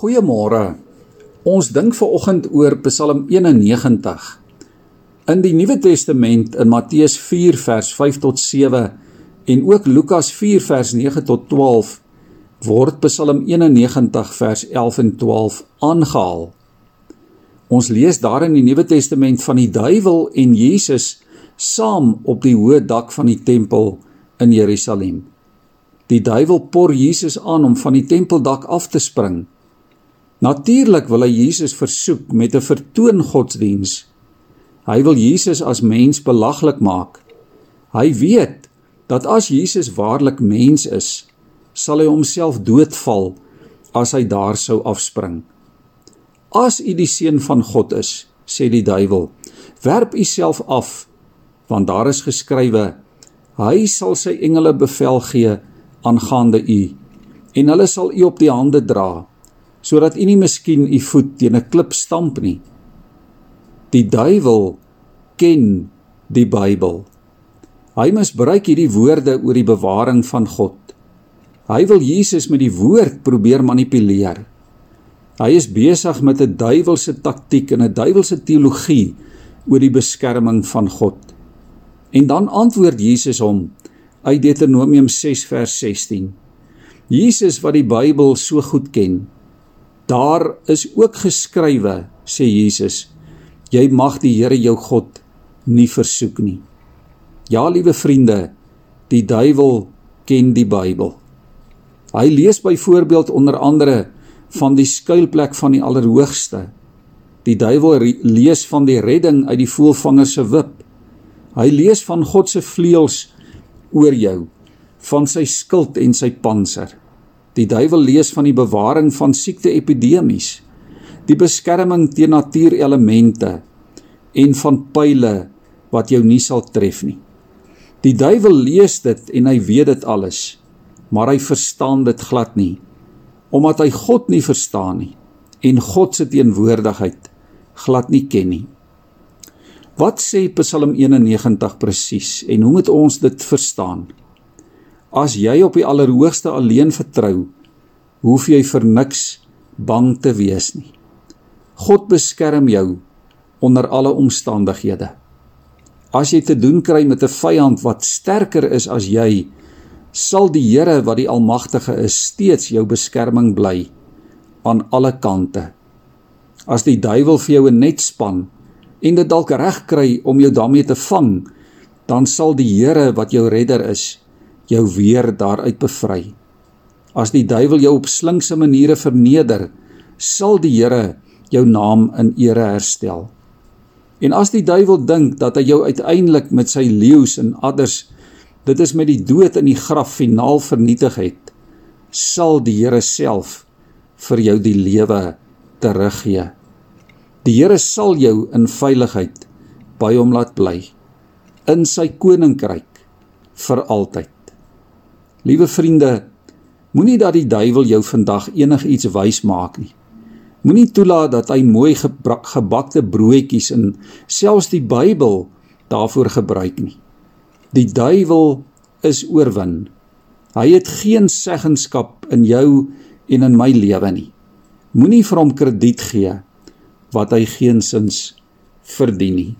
Goeiemôre. Ons dink ver oggend oor Psalm 91. In die Nuwe Testament in Matteus 4 vers 5 tot 7 en ook Lukas 4 vers 9 tot 12 word Psalm 91 vers 11 en 12 aangehaal. Ons lees daar in die Nuwe Testament van die duiwel en Jesus saam op die hoë dak van die tempel in Jerusalem. Die duiwel por Jesus aan om van die tempeldak af te spring. Natuurlik wil hy Jesus versoek met 'n vertoon godsdiens. Hy wil Jesus as mens belaglik maak. Hy weet dat as Jesus waarlik mens is, sal hy homself doodval as hy daar sou afspring. As u die seun van God is, sê die duiwel, werp u self af, want daar is geskrywe: Hy sal sy engele bevel gee aangaande u en hulle sal u op die hande dra sodat u nie miskien u voet teen 'n klip stamp nie. Die duiwel ken die Bybel. Hy misbruik hierdie woorde oor die bewaring van God. Hy wil Jesus met die woord probeer manipuleer. Hy is besig met 'n duiwelse taktiek en 'n duiwelse teologie oor die beskerming van God. En dan antwoord Jesus hom uit Deuteronomium 6 vers 16. Jesus wat die Bybel so goed ken, Daar is ook geskrywe, sê Jesus, jy mag die Here jou God nie versoek nie. Ja, liewe vriende, die duiwel ken die Bybel. Hy lees byvoorbeeld onder andere van die skuilplek van die Allerhoogste. Die duiwel lees van die redding uit die voëlvanger se wip. Hy lees van God se vleuels oor jou, van sy skild en sy panser. Die duiwel lees van die bewaring van siekte-epidemies, die beskerming teen natuurelemente en van pile wat jou nie sal tref nie. Die duiwel lees dit en hy weet dit alles, maar hy verstaan dit glad nie, omdat hy God nie verstaan nie en God se teenwoordigheid glad nie ken nie. Wat sê Psalm 91 presies en hoe moet ons dit verstaan? As jy op die Allerhoogste alleen vertrou, hoef jy vir niks bang te wees nie. God beskerm jou onder alle omstandighede. As jy te doen kry met 'n vyand wat sterker is as jy, sal die Here wat die Almagtige is, steeds jou beskerming bly aan alle kante. As die duiwel vir jou 'n net span en dit dalk reg kry om jou daarmee te vang, dan sal die Here wat jou redder is, jou weer daaruit bevry. As die duiwel jou op slinkse maniere verneder, sal die Here jou naam in ere herstel. En as die duiwel dink dat hy jou uiteindelik met sy leeu's en adders dit is met die dood in die graf finaal vernietig het, sal die Here self vir jou die lewe teruggee. Die Here sal jou in veiligheid by hom laat bly in sy koninkryk vir altyd. Liewe vriende, moenie dat die duiwel jou vandag enigiets wys maak nie. Moenie toelaat dat hy mooi gebakte broodjies en selfs die Bybel daarvoor gebruik nie. Die duiwel is oorwin. Hy het geen seggenskap in jou en in my lewe nie. Moenie vir hom krediet gee wat hy geensins verdien nie.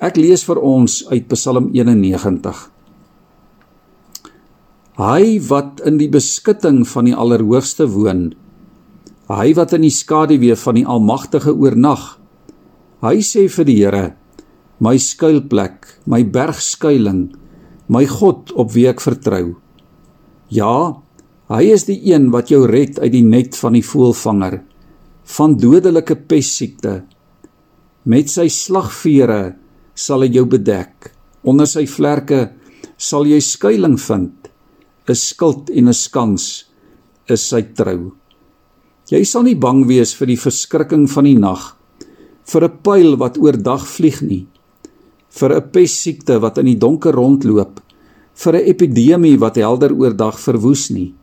Ek lees vir ons uit Psalm 91. Hy wat in die beskutting van die Allerhoogste woon, hy wat in die skaduwee van die Almagtige oornag. Hy sê vir die Here: My skuilplek, my bergskuiling, my God op wie ek vertrou. Ja, hy is die een wat jou red uit die net van die voëlvanger, van dodelike pessiekte. Met sy slagvere sal hy jou bedek. Onder sy vlerke sal jy skuilings vind. 'n skild en 'n skans is sy trou. Jy sal nie bang wees vir die verskrikking van die nag, vir 'n pyl wat oordag vlieg nie, vir 'n pessiekte wat in die donker rondloop, vir 'n epidemie wat helder oordag verwoes nie.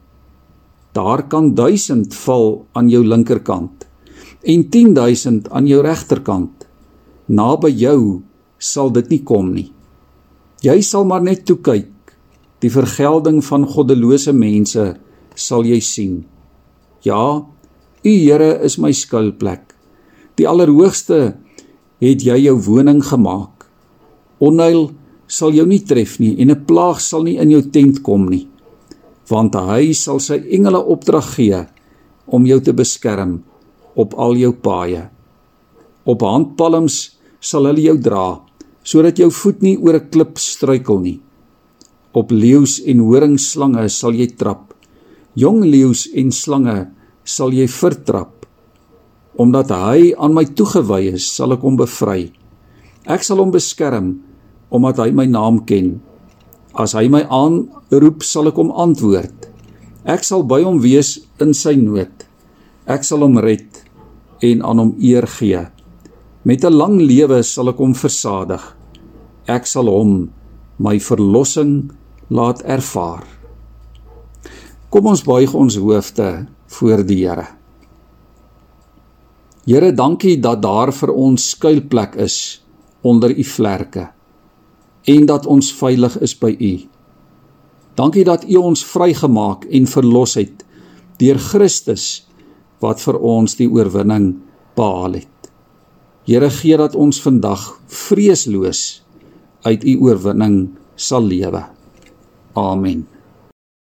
Daar kan 1000 val aan jou linkerkant en 10000 aan jou regterkant. Naby jou sal dit nie kom nie. Jy sal maar net toe kyk Die vergelding van goddelose mense sal jy sien. Ja, U Here is my skuilplek. Die Allerhoogste het jy jou woning gemaak. Onheil sal jou nie tref nie en 'n plaag sal nie in jou tent kom nie, want hy sal sy engele opdrag gee om jou te beskerm op al jou paaie. Op handpalms sal hulle jou dra sodat jou voet nie oor 'n klip struikel nie. Op leeu's en horingslange sal jy trap. Jong leeu's en slange sal jy vertrap. Omdat hy aan my toegewy is, sal ek hom bevry. Ek sal hom beskerm omdat hy my naam ken. As hy my aanroep, sal ek hom antwoord. Ek sal by hom wees in sy nood. Ek sal hom red en aan hom eer gee. Met 'n lang lewe sal ek hom versadig. Ek sal hom my verlossing laat ervaar. Kom ons buig ons hoofde voor die Here. Here, dankie dat daar vir ons skuilplek is onder u vlerke en dat ons veilig is by u. Dankie dat u ons vrygemaak en verlos het deur Christus wat vir ons die oorwinning behaal het. Here gee dat ons vandag vreesloos uit u oorwinning sal lewe. Amen.